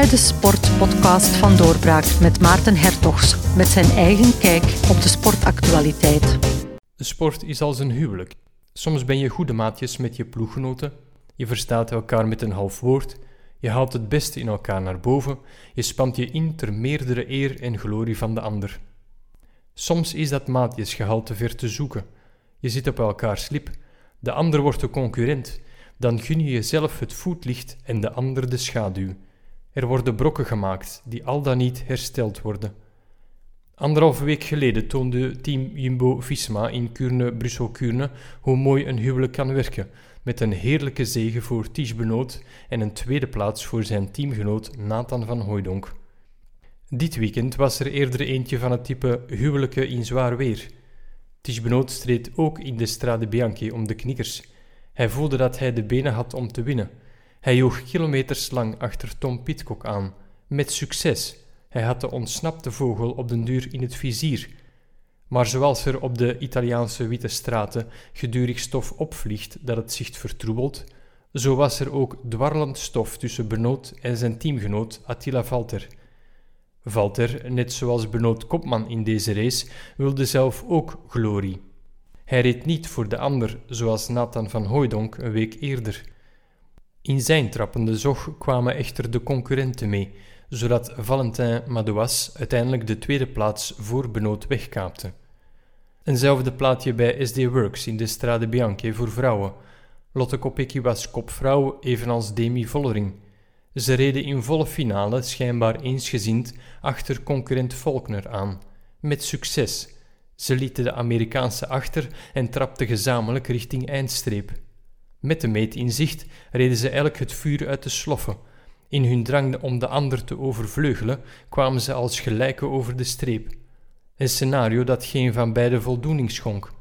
bij de Sportpodcast van Doorbraak met Maarten Hertogs met zijn eigen kijk op de sportactualiteit. De sport is als een huwelijk. Soms ben je goede maatjes met je ploeggenoten, je verstaat elkaar met een half woord, je haalt het beste in elkaar naar boven, je spant je in ter meerdere eer en glorie van de ander. Soms is dat maatjesgehalte ver te zoeken. Je zit op elkaars lip, de ander wordt de concurrent, dan gun je jezelf het voetlicht en de ander de schaduw. Er worden brokken gemaakt die al dan niet hersteld worden. Anderhalve week geleden toonde team Jumbo-Visma in Kuurne-Brussel-Kuurne hoe mooi een huwelijk kan werken, met een heerlijke zege voor Ties Benoot en een tweede plaats voor zijn teamgenoot Nathan van Hooijdonk. Dit weekend was er eerder eentje van het type huwelijken in zwaar weer. Ties Benoot streed ook in de Strade Bianchi om de knikkers. Hij voelde dat hij de benen had om te winnen. Hij joeg kilometers lang achter Tom Pitcock aan, met succes. Hij had de ontsnapte vogel op den duur in het vizier. Maar zoals er op de Italiaanse witte straten gedurig stof opvliegt dat het zicht vertroebelt, zo was er ook dwarrelend stof tussen Benoot en zijn teamgenoot Attila Valter. Valter, net zoals Benoot Kopman in deze race, wilde zelf ook glorie. Hij reed niet voor de ander, zoals Nathan van Hooijdonk een week eerder. In zijn trappende zog kwamen echter de concurrenten mee, zodat Valentin Madouas uiteindelijk de tweede plaats voor Benoot wegkaapte. Eenzelfde plaatje bij SD Works in de Strade Bianche voor vrouwen. Lotte Kopecky was kopvrouw, evenals Demi Vollering. Ze reden in volle finale schijnbaar eensgezind achter concurrent Faulkner aan, met succes. Ze lieten de Amerikaanse achter en trapten gezamenlijk richting eindstreep. Met de meet in zicht reden ze elk het vuur uit de sloffen. In hun drang om de ander te overvleugelen kwamen ze als gelijken over de streep. Een scenario dat geen van beiden voldoening schonk.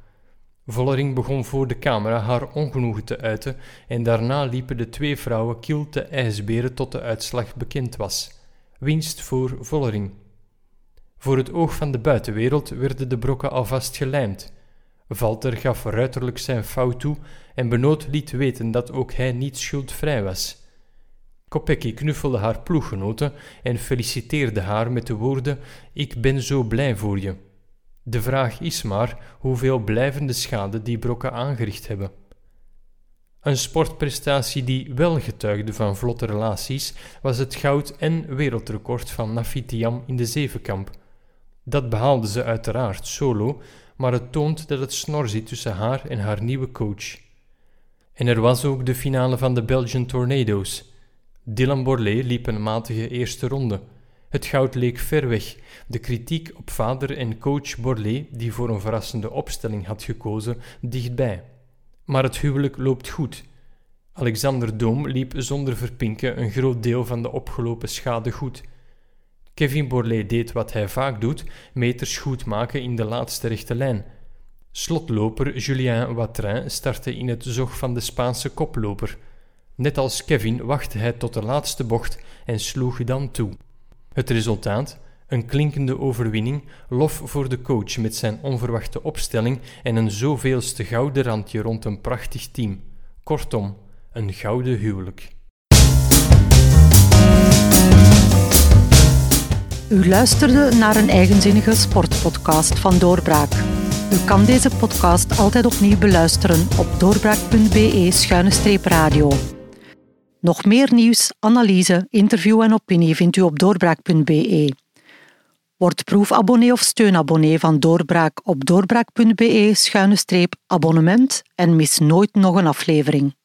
Vollering begon voor de camera haar ongenoegen te uiten en daarna liepen de twee vrouwen kiel te ijsberen tot de uitslag bekend was. Winst voor Vollering. Voor het oog van de buitenwereld werden de brokken alvast gelijmd. Valter gaf ruiterlijk zijn fout toe en Benoot liet weten dat ook hij niet schuldvrij was. Kopecky knuffelde haar ploeggenoten en feliciteerde haar met de woorden: Ik ben zo blij voor je. De vraag is maar hoeveel blijvende schade die brokken aangericht hebben. Een sportprestatie die wel getuigde van vlotte relaties was het goud- en wereldrecord van Nafitiam in de zevenkamp. Dat behaalde ze uiteraard solo, maar het toont dat het snor zit tussen haar en haar nieuwe coach. En er was ook de finale van de Belgian Tornado's. Dylan Borlée liep een matige eerste ronde. Het goud leek ver weg. De kritiek op vader en coach Borlée, die voor een verrassende opstelling had gekozen, dichtbij. Maar het huwelijk loopt goed. Alexander Doom liep zonder verpinken een groot deel van de opgelopen schade goed. Kevin Borlée deed wat hij vaak doet: meters goed maken in de laatste rechte lijn. Slotloper Julien Watrin startte in het zog van de Spaanse koploper. Net als Kevin wachtte hij tot de laatste bocht en sloeg dan toe. Het resultaat? Een klinkende overwinning, lof voor de coach met zijn onverwachte opstelling en een zoveelste gouden randje rond een prachtig team. Kortom, een gouden huwelijk. U luisterde naar een eigenzinnige sportpodcast van Doorbraak. U kan deze podcast altijd opnieuw beluisteren op doorbraak.be-radio. Nog meer nieuws, analyse, interview en opinie vindt u op doorbraak.be. Word proefabonnee of steunabonnee van Doorbraak op doorbraak.be-abonnement en mis nooit nog een aflevering.